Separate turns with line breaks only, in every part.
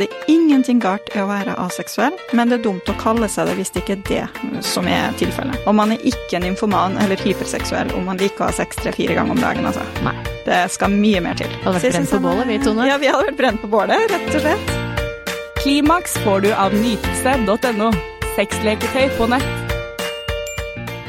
det er ingenting galt i å være aseksuell, men det er dumt å kalle seg det hvis det ikke er det som er tilfellet. Og man er ikke en informan eller hyperseksuell om man liker å ha sex tre-fire ganger om dagen, altså.
Nei.
Det skal mye mer til.
Hadde vært brent på bålet, vi, Tone.
Ja, vi hadde vært brent på bålet, rett og slett.
Klimaks får du av nytelse.no. Sexleketøy på nett.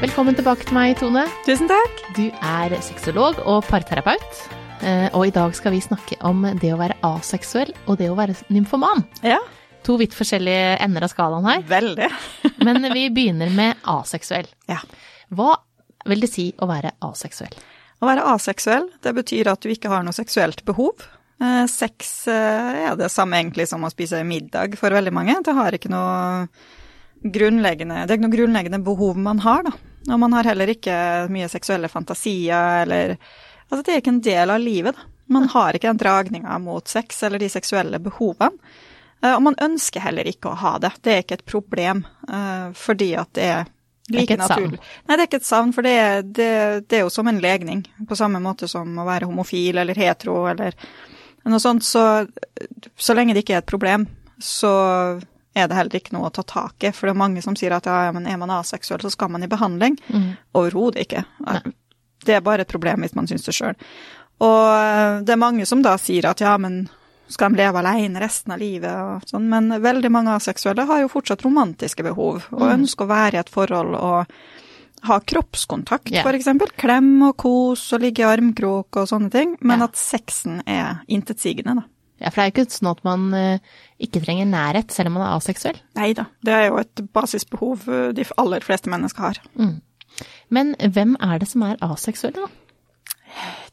Velkommen tilbake til meg, Tone.
Tusen takk.
Du er sexolog og parterapeut. Eh, Og i dag skal vi snakke om det å være aseksuell og det å være nymfoman.
Ja,
To vidt forskjellige ender av skalaen her,
veldig.
men vi begynner med aseksuell.
Ja.
Hva vil det si å være aseksuell?
Å være aseksuell, det betyr at du ikke har noe seksuelt behov. Eh, sex eh, er det samme egentlig som å spise middag for veldig mange. Det har ikke noe grunnleggende, det er ikke noe grunnleggende behov man har, da. Og man har heller ikke mye seksuelle fantasier eller Altså, det er ikke en del av livet, da. Man har ikke den dragninga mot sex eller de seksuelle behovene. Eh, Og man ønsker heller ikke å ha det. Det er ikke et problem, eh, fordi at det er like naturlig. Nei, det er ikke et savn, for det er, det, det er jo som en legning, på samme måte som å være homofil eller hetero eller noe sånt. Så, så lenge det ikke er et problem, så er det heller ikke noe å ta tak i. For det er mange som sier at ja, men er man aseksuell, så skal man i behandling. Overhodet ikke. Det er bare et problem hvis man syns det sjøl. Og eh, det er mange som da sier at ja, men skal de leve alene resten av livet og sånn, men veldig mange aseksuelle har jo fortsatt romantiske behov, og ønsker å være i et forhold og ha kroppskontakt, yeah. eksempel. Klem og kos og ligge i armkrok og sånne ting, men
Ja.
at sexen er intetsigende, da.
Ja, for det er jo ikke sånn at man eh, ikke trenger nærhet selv om man er aseksuell.
Nei da, det er jo et basisbehov eh, de aller fleste mennesker har.
Men hvem er det som er aseksuelle, da?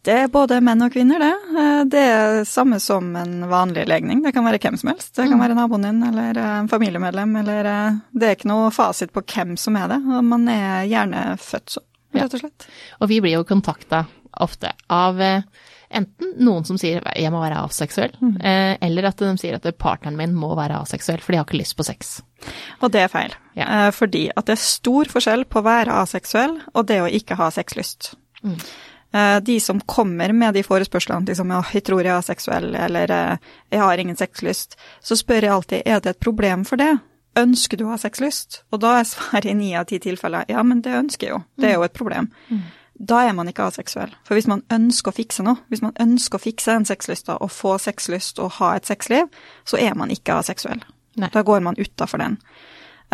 Det er både menn og kvinner, det. Eh, Det er samme som en vanlig legning. Det kan være hvem som helst. Det kan være naboen din eller eh, en familiemedlem, eller eh, Det er ikke noe fasit på hvem som er det. Man er gjerne født sånn, rett og slett.
Og vi blir jo kontakta ofte av enten noen som sier jeg må være aseksuell, eh, eller at de sier at partneren min må være aseksuell, for de har ikke lyst på sex.
Og det er feil.
Ja.
Eh, Fordi at det er stor forskjell på å være aseksuell og det å ikke ha sexlyst. Mm. De som kommer med de forespørslene liksom, ja, jeg tror jeg er aseksuell, eller eh, jeg har ingen sexlyst, så spør jeg alltid er det et problem for det. Ønsker du å ha sexlyst? Og da er svaret i ni av ti tilfeller ja, men det ønsker jeg jo. Det er jo et problem. Da er man ikke aseksuell. For hvis man ønsker å fikse noe, hvis man ønsker å fikse den sexlysta og få sexlyst og ha et sexliv, så er man ikke aseksuell.
Nei.
Da går man utafor den.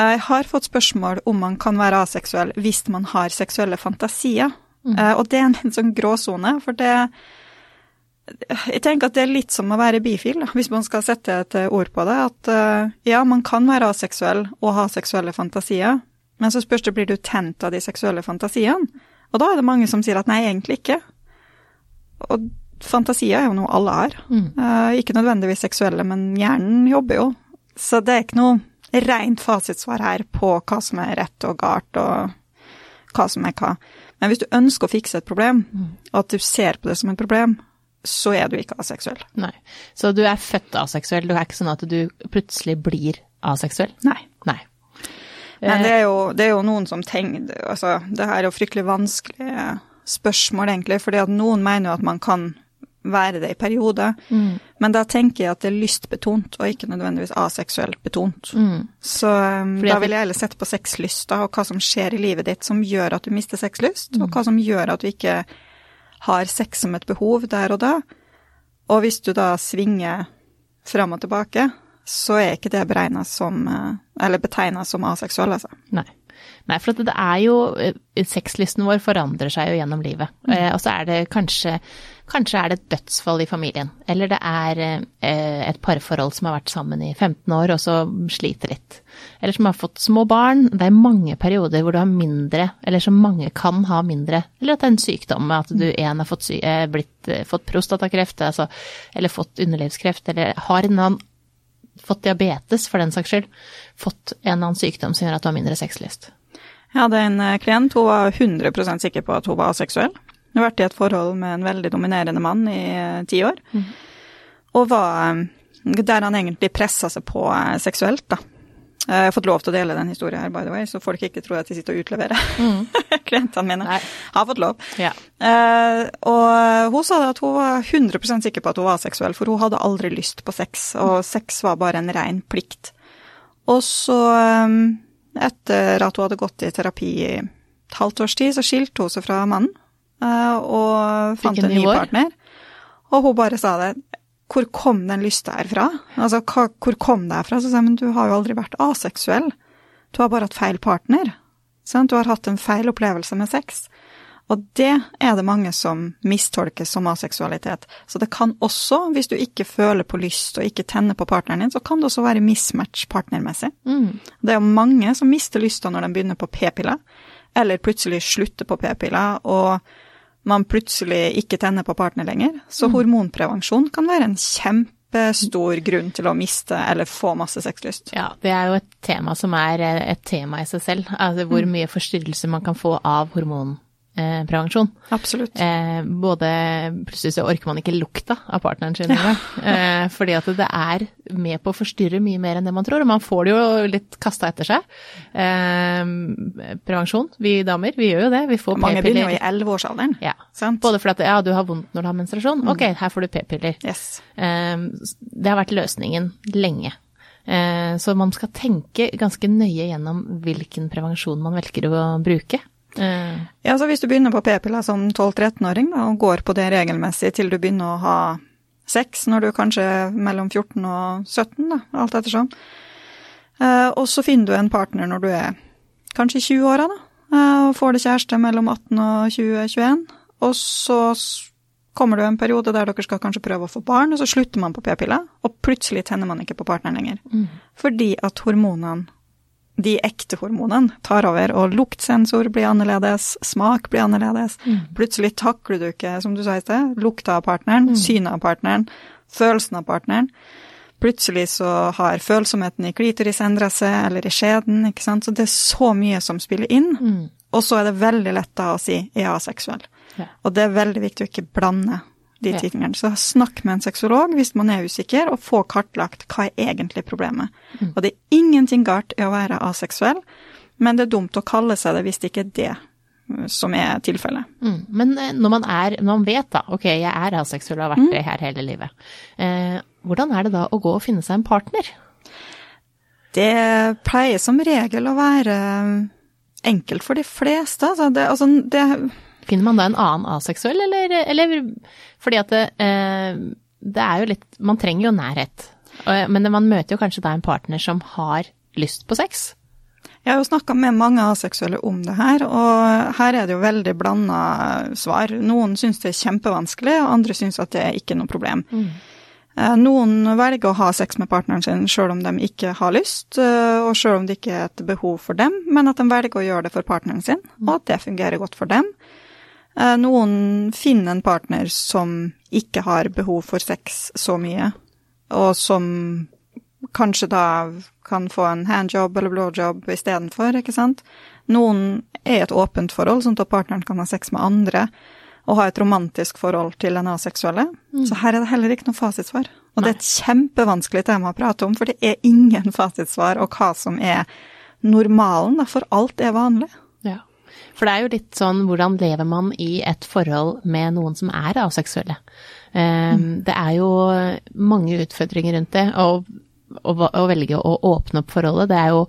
Jeg har fått spørsmål om man kan være aseksuell hvis man har seksuelle fantasier. Mm. Og det er en, en sånn gråsone, for det Jeg tenker at det er litt som å være bifil, da, hvis man skal sette et eh, ord på det. At eh, ja, man kan være aseksuell og ha seksuelle fantasier, men så spørs det blir du tent av de seksuelle fantasiene. Og da er det mange som sier at nei, egentlig ikke. Og fantasier er jo noe alle har. Eh, ikke nødvendigvis seksuelle, men hjernen jobber jo. Så det er ikke noe rent fasitsvar her på hva som er rett og galt, og hva som er hva. Men hvis du ønsker å fikse et problem, og at du ser på det som et problem, så er du ikke aseksuell.
Nei. Så du er født aseksuell, det er ikke sånn at du plutselig blir aseksuell?
Nei.
Nei.
Men det er jo, det er jo noen som tenker Altså, det her er jo fryktelig vanskelige spørsmål, egentlig, fordi at noen mener jo at man kan være det i perioder. Men da tenker jeg at det er lystbetont, og ikke nødvendigvis aseksuelt betont. Så um, da vil jeg heller sette på sexlysta og hva som skjer i livet ditt som gjør at du mister sexlyst, og hva som gjør at du ikke har sex som et behov der og da. Og hvis du da svinger fram og tilbake, så er ikke det beregna som eh, Eller betegna som aseksuell, altså.
Nei. Nei, for det er jo eh, Sexlysten vår forandrer seg jo gjennom livet. Mm. og så er det kanskje Kanskje er det et dødsfall i familien. Eller det er eh, et parforhold som har vært sammen i 15 år, og så sliter litt. Eller som har fått små barn. Det er mange perioder hvor du har mindre, eller som mange kan ha mindre. Eller at det er en sykdom, at du en har fått, sy eh, blitt, eh, fått prostatakreft, altså, eller fått underlivskreft, eller har en annen fått diabetes for den saks skyld, fått en eller annen sykdom som gjør at du har mindre sexlyst.
Jeg hadde en eh, klient, hun var 100% sikker på at hun var aseksuell. Hun har vært i et forhold med en veldig dominerende mann i eh, ti år. Og var eh, der han egentlig pressa seg på seksuelt, da. Jeg har fått lov til å dele den historien her, by the way, så folk ikke tror at de sitter og utleverer klientene mine.
Nei.
Jeg har fått lov.
Ja.
Uh, og hun sa at hun var 100% sikker på at hun var seksuell, for hun hadde aldri lyst på sex, og sex var bare en ren plikt. Og så, um, etter at hun hadde gått i terapi i et halvt års tid, så skilte hun seg fra mannen uh, og fant
en
ny partner. Og hun bare sa det. Hvor kom den lysta her fra? Altså, hva, hvor kom det her fra? Så sier jeg, men du har jo aldri vært aseksuell. Du har bare hatt feil partner. Sant? Du har hatt en feil opplevelse med sex. Og det er det mange som mistolker som aseksualitet. Så det kan også, hvis du ikke føler på lyst og ikke tenner på partneren din, så kan det også være mismatch partnermessig.
Mm.
Det er jo mange som mister lysta når de begynner på p-piller, eller plutselig slutter på p-piller, og man plutselig ikke tenner på partner lenger. Så hormonprevensjon kan være en kjempestor grunn til å miste eller få masse sexlyst.
Ja, det er jo et tema som er eh, et tema i seg selv. Altså hvor mye forstyrrelse man kan få av hormonprevensjon.
Absolutt.
Eh, både plutselig så orker man ikke lukta av partneren sin engang. Eh, fordi at det er med på å forstyrre mye mer enn det man tror. Og man får det jo litt kasta etter seg. Eh, prevensjon, vi damer, vi gjør jo det. Vi får
Mange begynner jo
p-piller.
i elleveårsalderen.
Ja.
Sant?
Både fordi at ja, du har vondt når du har menstruasjon. Ok, her får du p-piller.
Yes.
Eh, Det har vært løsningen lenge. Eh, Så man skal tenke ganske nøye gjennom hvilken prevensjon man velger å bruke.
Ja, så hvis du begynner på p-piller som 12-13-åring og går på det regelmessig til du begynner å ha sex når du kanskje er mellom 14 og 17, da, alt ettersom, eh, og så finner du en partner når du er kanskje i 20-åra, da, eh, og får deg kjæreste mellom 18 og 20-21, og så kommer det en periode der dere skal kanskje prøve å få barn, og så slutter man på p-piller, og plutselig tenner man ikke på partneren lenger. Fordi at hormonene de ekte hormonene tar over, og luktsensor blir annerledes, smak blir annerledes. Plutselig takler du ikke, som du sa i sted, lukta av partneren, synet av partneren, følelsen av partneren. Plutselig så har følsomheten i klitoris endra seg, eller i skjeden, ikke sant. Så det er så mye som spiller inn. Og så er det veldig lett da å si 'jeg er aseksuell'.
Ja.
Og det er veldig viktig å ikke blande de tingene. Så snakk med en sexolog hvis man er usikker, og få kartlagt hva er egentlig problemet. Og det er ingenting galt i å være aseksuell, men det er dumt å kalle seg det hvis det ikke er det uh, som er tilfellet.
mm. Men eh, når man er, når man vet da, ok, jeg er aseksuell og har vært det her hele livet, eh, hvordan er det da å gå og finne seg en partner?
Det pleier som regel å være enkelt for de fleste. Altså det, altså det
Finner man da en annen aseksuell, eller, eller fordi at det, eh, det er jo litt Man trenger jo nærhet, men man møter jo kanskje da en partner som har lyst på sex.
Jeg har jo snakka med mange aseksuelle om det her, og her er det jo veldig blanda svar. Noen syns det er kjempevanskelig, og andre syns at det er ikke noe problem. Mm. Noen velger å ha sex med partneren sin sjøl om de ikke har lyst, eh, og sjøl om det ikke er et behov for dem, men at de velger å gjøre det for partneren sin, og at det fungerer godt for dem. Eh, Noen finner en partner som ikke har behov for sex så mye, og som kanskje da kan få en handjob eller blowjob istedenfor, ikke sant. Noen er et åpent forhold, sånn at partneren kan ha sex med andre, og ha et romantisk forhold til den aseksuelle. Så her er det heller ikke noe fasitsvar. Og det er et kjempevanskelig tema å prate om, for det er ingen fasitsvar, og hva som er normalen, da, for alt er vanlig.
For det er jo litt sånn hvordan lever man i et forhold med noen som er aseksuelle. Um, Det er jo mange utfordringer rundt det, og å, velge å åpne opp forholdet, det er jo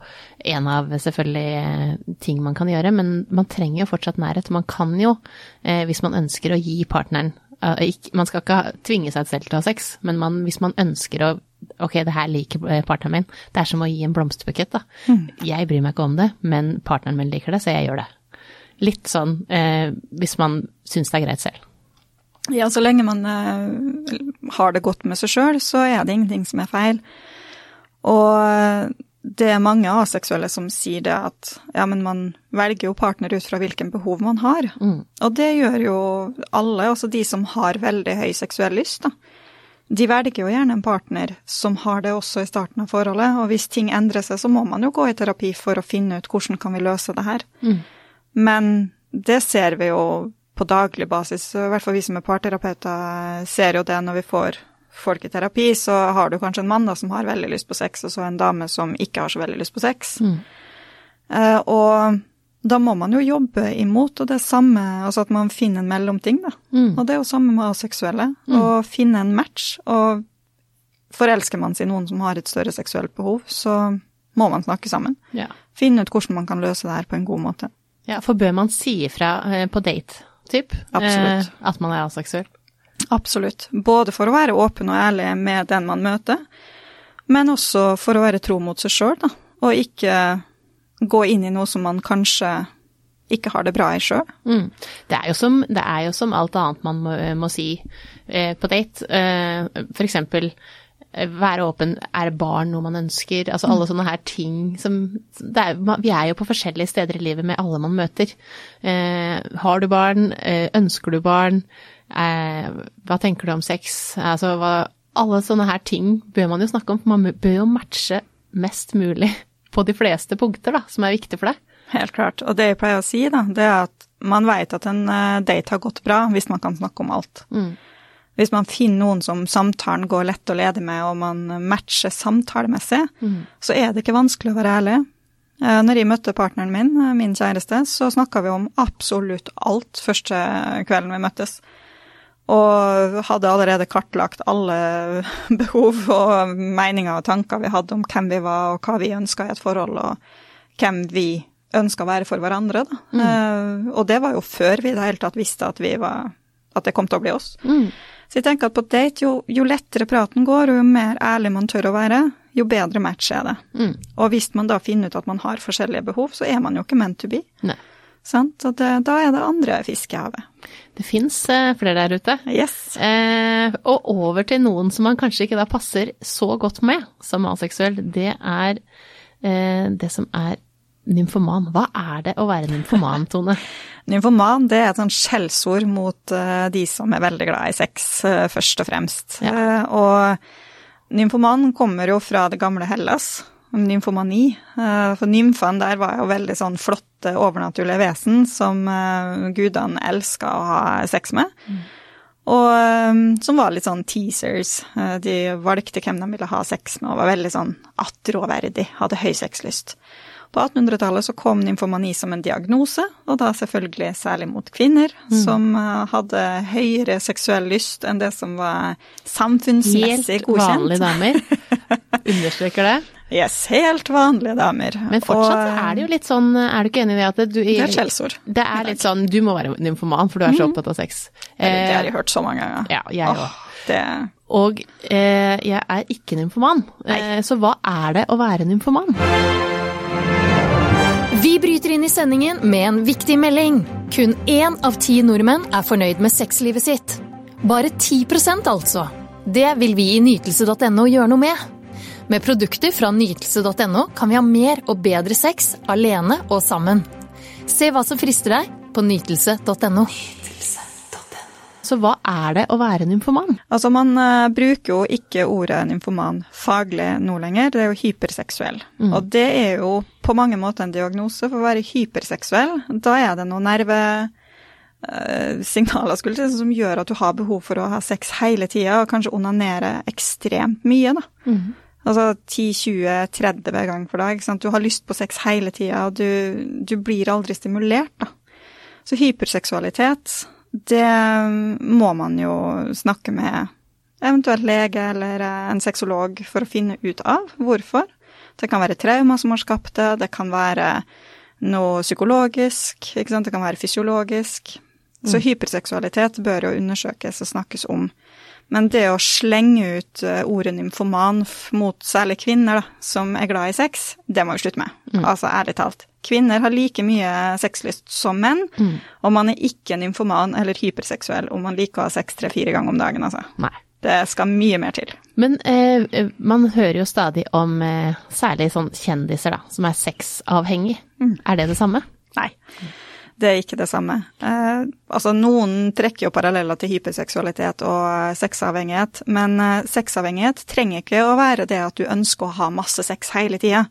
en av selvfølgelig eh, ting man kan gjøre, men man trenger jo fortsatt nærhet. Man kan jo, eh, hvis man ønsker å gi partneren eh, Man skal ikke tvinge seg selv til å ha sex, men man, hvis man ønsker å Ok, det her liker partneren min. Det er som å gi en blomsterbukett, da. Jeg bryr meg ikke om det, men partneren min liker det, så jeg gjør det. Litt sånn eh, hvis man syns det er greit selv.
Ja, så lenge man eh, har det godt med seg sjøl, så er det ingenting som er feil. Og det er mange aseksuelle som sier det at ja, men man velger jo partner ut fra hvilken behov man har. Og det gjør jo alle, også de som har veldig høy seksuell lyst, da. De velger jo gjerne en partner som har det også i starten av forholdet, og hvis ting endrer seg, så må man jo gå i terapi for å finne ut hvordan kan vi løse det her. Men det ser vi jo på daglig basis, i hvert fall vi som er parterapeuter ser jo det når vi får folk i terapi, så har du kanskje en mann da som har veldig lyst på sex, og så en dame som ikke har så veldig lyst på sex.
Mm.
Uh, og da må man jo jobbe imot, og det samme Altså at man finner en mellomting, da.
Mm.
Og det er jo samme med aseksuelle. Å finne en match. Og forelsker man seg i noen som har et større seksuelt behov, så må man snakke sammen.
Ja.
Finne ut hvordan man kan løse det her på en god måte.
Ja, for bør man si ifra eh, på date, typ?
Absolutt.
Eh, at man er aseksuell?
Absolutt. Både for å være åpen og ærlig med den man møter, men også for å være tro mot seg sjøl, da. Og ikke gå inn i noe som man kanskje ikke har det bra i sjøl.
Mm. Det, det er jo som alt annet man må, må si eh, på date. Eh, for eksempel eh, være åpen, er barn noe man ønsker? Altså alle sånne her ting som er, Vi er jo på forskjellige steder i livet med alle man møter. Eh, har du barn? Eh, ønsker du barn? Eh, hva tenker du om sex? Altså hva, alle sånne her ting bør man jo snakke om, for man bør jo matche mest mulig på de fleste punkter da, som er viktige for deg.
Helt klart. Og det jeg pleier å si, da, det er at man vet at en eh, date har gått bra hvis man kan snakke om alt.
Mm.
Hvis man finner noen som samtalen går lett å lede med, og man matcher samtalemessig, så er det ikke vanskelig å være ærlig. Eh, Når jeg møtte partneren min, eh, min kjæreste, så snakka vi om absolutt alt første kvelden vi møttes. Og hadde allerede kartlagt alle behov og meninger og tanker vi hadde om hvem vi var, og hva vi ønska i et forhold, og hvem vi ønska å være for hverandre. Da. Eh, og det var jo før vi i det hele tatt visste at, vi var, at det kom til å bli oss.
Mm.
Så jeg tenker at på date, jo, jo lettere praten går, og jo mer ærlig man tør å være, jo bedre match er det.
Mm.
Og hvis man da finner ut at man har forskjellige behov, så er man jo ikke meant to be.
Nei.
Sant? Og det, da er det andre fisk i havet.
Det fins eh, flere der ute.
Yes.
Eh, og over til noen som man kanskje ikke da passer så godt med som aseksuell, det er eh, det som er nymfoman. Hva er det å være nymfoman, Tone?
Nymfoman det er et sånt skjellsord mot eh, de som er veldig glad i sex, eh, først og fremst.
Ja.
Eh, og nymfoman kommer jo fra det gamle Hellas, nymfomani. For nymfene der var jo veldig sånn flotte, overnaturlige vesen som gudene elska å ha sex med. Og eh, som var litt sånn teasers. De valgte hvem de ville ha sex med, og var veldig sånn attråverdig, hadde høy sexlyst. På 1800-tallet så kom nymfomani som en diagnose, og da selvfølgelig særlig mot kvinner, som eh, hadde høyere seksuell lyst enn det som var samfunnsmessig
Helt
godkjent.
vanlige damer. Understreker det.
Yes, helt vanlige damer.
Men fortsatt
Og,
er det jo litt sånn, er du ikke enig i det at du
Det er et skjellsord.
Det er litt sånn, du må være nymfoman, for du er så opptatt av sex.
Eller, Det har
Eh,
jeg hørt så mange ganger.
ja, jeg òg.
Det
Og eh, jeg er ikke nymfoman. Eh, så hva er det å være nymfoman?
Vi bryter inn i sendingen med en viktig melding. Kun én av ti nordmenn er fornøyd med sexlivet sitt. Bare 10% altså. Det vil vi i nytelse.no gjøre noe med. Med produkter fra nytelse.no kan vi ha mer og bedre sex alene og sammen. Se hva som frister deg på nytelse.no.
Så hva er det å være nymfoman?
Altså, man uh, bruker jo ikke ordet nymfoman faglig nå lenger, det er jo hyperseksuell. Og det er jo på mange måter en diagnose, for å være hyperseksuell, da er det noen nerve eh, signaler skulle til, som gjør at du har behov for å ha sex hele tida, og kanskje onanere ekstremt mye, da. Altså 10-20-30 hver gang for dag. Sant? Du har lyst på sex hele tida, og du, du blir aldri stimulert, da. Så hyperseksualitet, det må man jo snakke med eventuelt lege eller eh, en sexolog for å finne ut av hvorfor. Det kan være traumer som har skapt det, det kan være noe psykologisk, det kan være fysiologisk. Så hyperseksualitet bør jo undersøkes og snakkes om. Men det å slenge ut eh, ordet nymfoman mot særlig kvinner da, som er glad i sex, det må vi slutte med. Altså ærlig talt. Kvinner har like mye sexlyst som menn, og man er ikke nymfoman eller hyperseksuell om man liker å ha sex tre-fire ganger om dagen, altså.
Nei.
Det skal mye mer til.
Men eh, eh, man hører jo stadig om eh, særlig sånn kjendiser da, som er sexavhengig. Er det det samme?
Nei. Det er ikke det samme. Eh, altså, noen trekker jo paralleller til hyperseksualitet og eh, sexavhengighet, men eh, sexavhengighet trenger ikke å være det at du ønsker å ha masse sex hele tida.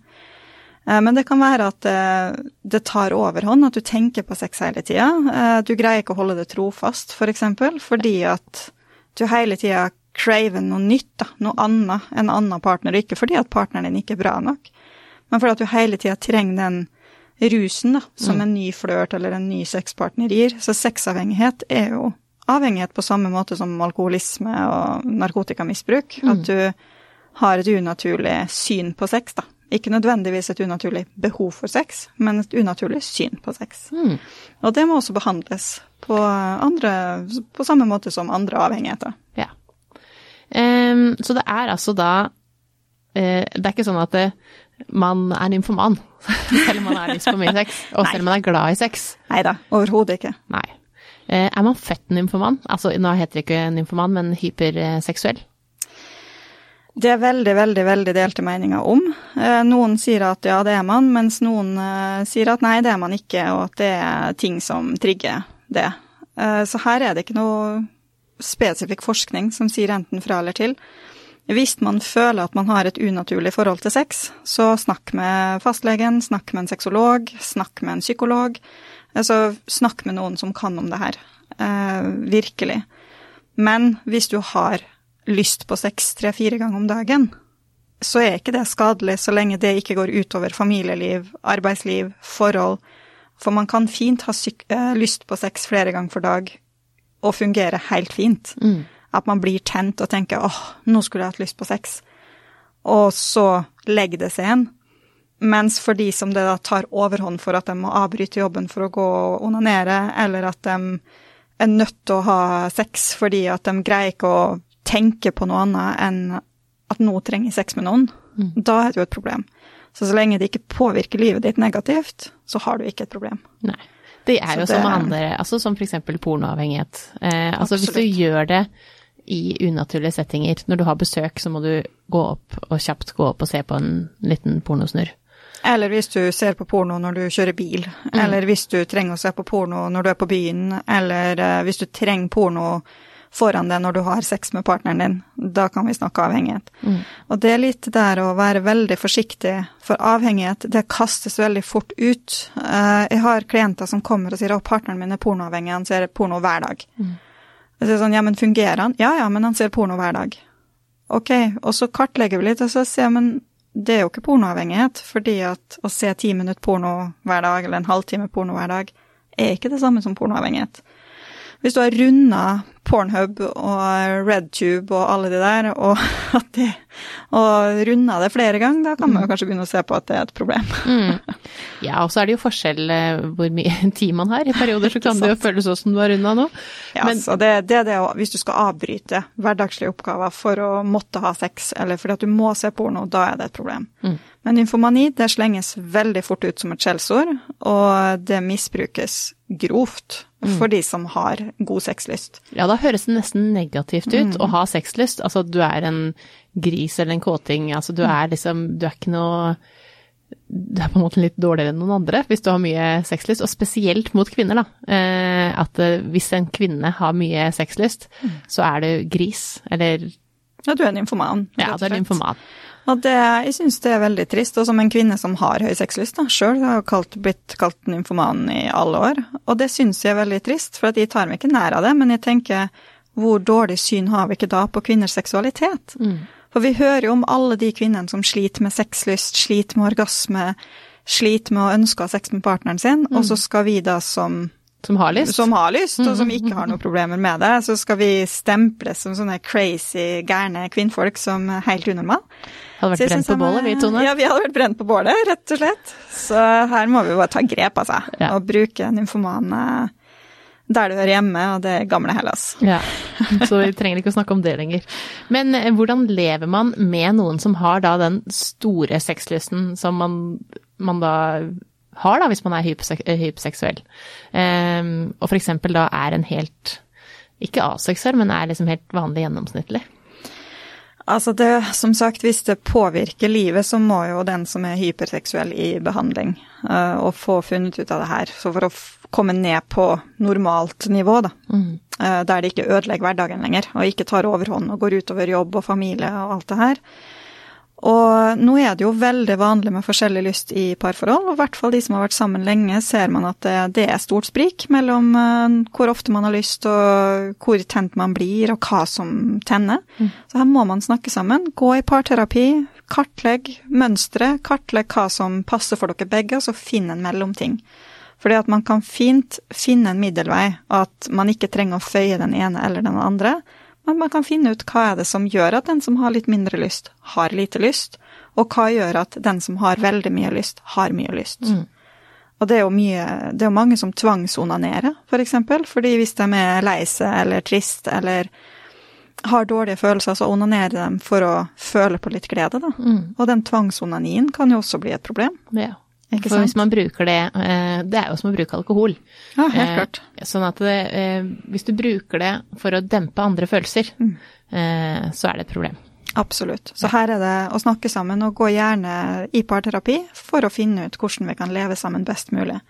Eh, men det kan være at eh, det tar overhånd, at du tenker på sex hele tida. Eh, du greier ikke å holde det trofast, for eksempel, fordi at du hele tida craver noe nytt, da, noe annet, en annen partner. Ikke fordi at partneren din ikke er bra nok, men fordi at du hele tida trenger den rusen da, som en ny flørt eller en ny sexpartner gir. Så sexavhengighet er jo avhengighet på samme måte som alkoholisme og narkotikamisbruk. At du har et unaturlig syn på sex, da. Ikke nødvendigvis et unaturlig behov for sex, men et unaturlig syn på sex.
Mm.
Og det må også behandles på, andre, på samme måte som andre avhengigheter.
Ja. Um, så det er altså da eh, Det er ikke sånn at det, man er nymfoman selv om man har lyst på mye sex, og selv om man er glad i sex.
Nei da, overhodet ikke.
Nei. Eh, er man født nymfoman? Altså, nå heter det ikke nymfoman, men hyperseksuell?
Det er veldig, veldig veldig delte meninger om. Eh, Noen sier at ja, det er man, mens noen eh, sier at nei, det er man ikke, og at det er ting som trigger det. Så her er det ikke noe spesifikk forskning som sier enten fra eller til. Hvis man føler at man har et unaturlig forhold til sex, så snakk med fastlegen, snakk med en sexolog, snakk med en psykolog. Altså, snakk med noen som kan om det her. Eh, virkelig. Men hvis du har lyst på sex tre-fire ganger om dagen, så er ikke det skadelig så lenge det ikke går utover familieliv, arbeidsliv, forhold. For man kan fint ha eh, lyst på sex flere ganger for dag og fungere helt fint. At man blir tent og tenker åh, nå skulle jeg hatt lyst på sex. Og så legger det seg igjen. Mens for de som det da tar overhånd for at de må avbryte jobben for å gå og onanere, eller at de er nødt til å ha sex fordi at de greier ikke å tenke på noe annet enn at nå trenger sex med noen, da er det jo et problem. Så så lenge det ikke påvirker livet ditt negativt, så har du ikke et problem.
Nei. Det er
Så
jo
det-
som andre, altså som eksempel pornoavhengighet. Eh, altså hvis du gjør det i unaturlige settinger, når du har besøk, så må du gå opp og kjapt gå opp og se på en liten pornosnurr.
Eller hvis du ser på porno når du kjører bil, eller hvis du trenger å se på porno når du er på byen, eller eh, hvis du trenger porno foran deg når du har sex med partneren din, da kan vi snakke avhengighet. Og det er litt der å være veldig forsiktig, for avhengighet, det kastes veldig fort ut. Eh, Jeg har klienter som kommer og sier at partneren min er pornoavhengig, han ser porno hver dag. Jeg sier sånn, ja, men fungerer han? Ja, ja, men han ser porno hver dag. Ok, og så kartlegger vi litt, og så sier jeg, men det er jo ikke pornoavhengighet, fordi at å se ti minutter porno hver dag, eller en halvtime porno hver dag, er ikke det samme som pornoavhengighet. Hvis du har runda Pornhub og RedTube og alle de der, og, at de, og runda det flere ganger, da kan man jo kanskje begynne å se på at det er et problem.
Ja, og så er det jo forskjell eh, hvor mye tid man har. I perioder så kan det jo føles sånn som du har runda nå.
Ja,
Men-
så det, det er det å, hvis du skal avbryte hverdagslige oppgaver for å måtte ha sex, eller fordi at du må se porno, da er det et problem. Men nymfomani, det slenges veldig fort ut som et skjellsord, og det misbrukes grovt for de som har god sexlyst.
Ja, da høres det nesten negativt ut å ha sexlyst. Altså, du er en gris eller en kåting. Altså, du er liksom Du er ikke noe Du er på en måte litt dårligere enn noen andre hvis du har mye sexlyst, og spesielt mot kvinner, da. Eh, at eh, hvis en kvinne har mye sexlyst, så er du gris, eller
Ja, du er nymfoman.
Ja, du er
en
nymfoman.
Og det, jeg syns det er veldig trist, og som en kvinne som har høy sexlyst, sjøl har jeg kalt, blitt kalt nymfoman i alle år, og det syns jeg er veldig trist, for at jeg tar meg ikke nær av det, men jeg tenker hvor dårlig syn har vi ikke da på kvinners seksualitet? For vi hører jo om alle de kvinnene som sliter med sexlyst, sliter med orgasme, sliter med å ønske å ha sex med partneren sin, og så skal vi da som
Som har lyst.
som har lyst, og som ikke har noen problemer med det, så skal vi stemples som sånne crazy, gærne kvinnfolk som helt unormale.
Hadde vært brent på bålet, vi, Tone.
Ja, vi hadde vært brent på bålet, rett og slett. Så her må vi bare ta grep, altså.
Ja.
Og bruke nymfomane der du hører hjemme, og det gamle Hellas.
Ja, så vi trenger ikke å snakke om det lenger. Men eh, hvordan lever man med noen som har da den store sexlysten som man, man da har da, hvis man er hyposeksuell, eh, hyperseksuell, Ehm, og eksempel da er en helt, ikke aseksuell, men er liksom helt vanlig gjennomsnittlig?
Altså det, som sagt, hvis det påvirker livet, så må jo den som er hyperseksuell i behandling, uh, og få funnet ut av det her. Så for å komme ned på normalt nivå, da, eh, der det ikke ødelegger hverdagen lenger, og ikke tar overhånd og går utover jobb og familie og alt det her. Og nå er det jo veldig vanlig med forskjellig lyst i parforhold, og i hvert fall de som har vært sammen lenge, ser man at det, det er stort sprik mellom uh, hvor ofte man har lyst, og hvor tent man blir, og hva som tenner. Mm. Så her må man snakke sammen. Gå i parterapi, kartlegg mønstre, kartlegg hva som passer for dere begge, og så finn en mellomting. Fordi at man kan fint finne en middelvei, at man ikke trenger å føye den ene eller den andre, men man kan finne ut hva er det som gjør at den som har litt mindre lyst, har lite lyst, og hva gjør at den som har veldig mye lyst, har mye lyst. Mm. Og det er jo mye Det er jo mange som tvangsonanerer, for eksempel, fordi hvis de er lei seg eller trist eller har dårlige følelser, så onanerer de for å føle på litt glede, da. Mm. Og den tvangsonanien kan jo også bli et problem.
Ja. Ikke For sant? hvis man bruker det eh, Det er jo som å bruke alkohol.
Ja, helt eh, klart.
Sånn at det, eh, hvis du bruker det for å dempe andre følelser, mm. så er det et problem.
Absolutt. Så her er det å snakke sammen, og gå gjerne i parterapi for å finne ut hvordan vi kan leve sammen best mulig.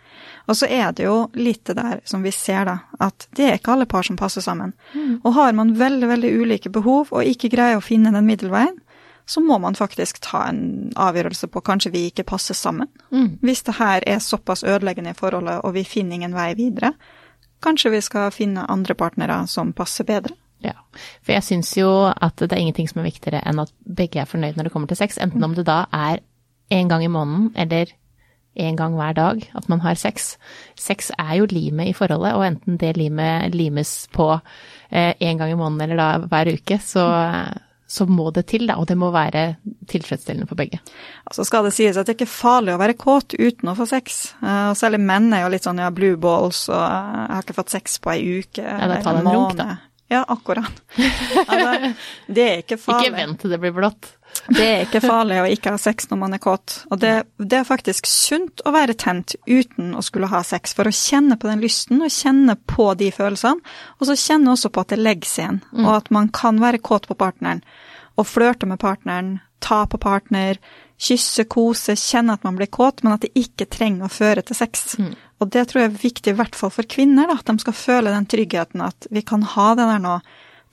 Og så er det jo litt det der som vi ser, da, at det er ikke alle par som passer sammen. Mm. Og har man veldig, veldig ulike behov og ikke greier å finne den middelveien, så må man faktisk ta en avgjørelse på kanskje vi ikke passer sammen. Mm. Hvis det her er såpass ødeleggende i forholdet og vi finner ingen vei videre, kanskje vi skal finne andre partnere som passer bedre.
Ja, for jeg syns jo at det er ingenting som er viktigere enn at begge er fornøyd når det kommer til sex, enten om det da er en gang i måneden eller en gang hver dag at man har sex. Sex er jo limet i forholdet, og enten det limet limes på eh, en gang i måneden eller da hver uke, så, så må det til, da, og det må være tilfredsstillende for begge.
Altså skal det sies at det ikke er farlig å være kåt uten å få sex. Uh, og særlig menn er jo litt sånn ja, blue balls, og jeg har ikke fått sex på ei uke
ja, det tar en runk, da.
Ja, akkurat. Altså, det er ikke farlig.
Ikke vent til det blir blått.
Det er ikke farlig å ikke ha sex når man er kåt. Og det, det, er faktisk sunt å være tent uten å skulle ha sex, for å kjenne på den lysten og kjenne på de følelsene. Og så kjenne også på at det legger seg igjen, mm. og at man kan være kåt på partneren. Og flørte med partneren, ta på partner, kysse, kose, kjenne at man blir kåt, men at det ikke trenger å føre til sex. Mm. Og det tror jeg er viktig, i hvert fall for kvinner, da, at de skal føle den tryggheten at vi kan ha det der nå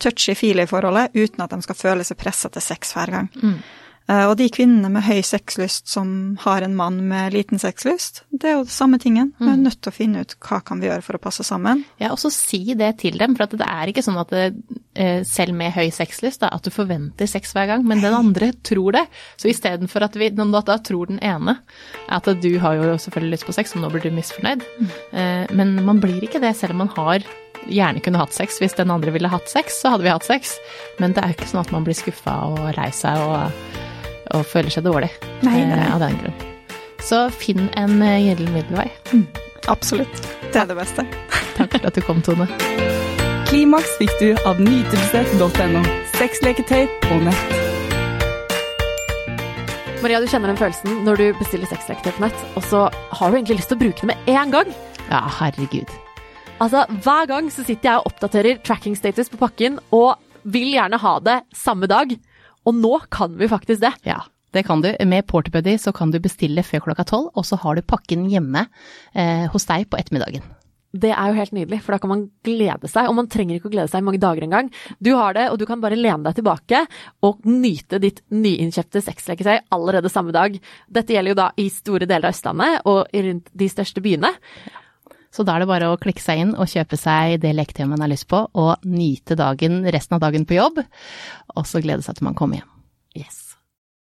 touchy-feely forholdet uten at de skal føle seg pressa til sex hver gang. Mm. Uh, og de kvinnene med høy sexlyst som har en mann med liten sexlyst, det er jo det samme tingen. Vi er mm. nødt til å finne ut hva kan vi gjøre for å passe sammen.
Ja, og så si det til dem, for det er ikke sånn at det, selv med høy sexlyst, da, at du forventer sex hver gang, men den andre tror det. Så istedenfor at vi da tror den ene at du har jo selvfølgelig lyst på sex, og nå blir du misfornøyd, uh, men man blir ikke det selv om man har gjerne kunne hatt sex. Hvis den andre ville hatt sex, så hadde vi hatt sex. Men det er ikke sånn at man blir skuffa og lei seg og, og, føler seg dårlig
nei, nei.
Eh, av den grunn. Så finn en gyllen middelvei.
Mm, absolutt. Det er det beste.
Takk for at du kom, Tone.
Klimaks fikk du av nytelse.no. Sexleketøy på nett.
Maria, du kjenner den følelsen når du bestiller sexleketøy på nett, og så har du egentlig lyst til å bruke det med en gang.
Ja, herregud.
Altså, Hver gang så sitter jeg og oppdaterer tracking status på pakken, og vil gjerne ha det samme dag. Og nå kan vi faktisk det.
Ja, det kan du. Med Porterbuddy så kan du bestille før klokka tolv, og så har du pakken hjemme eh, hos deg på ettermiddagen.
Det er jo helt nydelig, for da kan man glede seg. Og man trenger ikke å glede seg i mange dager engang. Du har det, og du kan bare lene deg tilbake og nyte ditt nyinnkjøpte sexleketøy allerede samme dag. Dette gjelder jo da i store deler av Østlandet og rundt de største byene.
Så da er det bare å klikke seg inn og kjøpe seg det leketøyet man har lyst på, og nyte dagen, resten av dagen på jobb, og så glede seg til man kommer hjem.
Yes.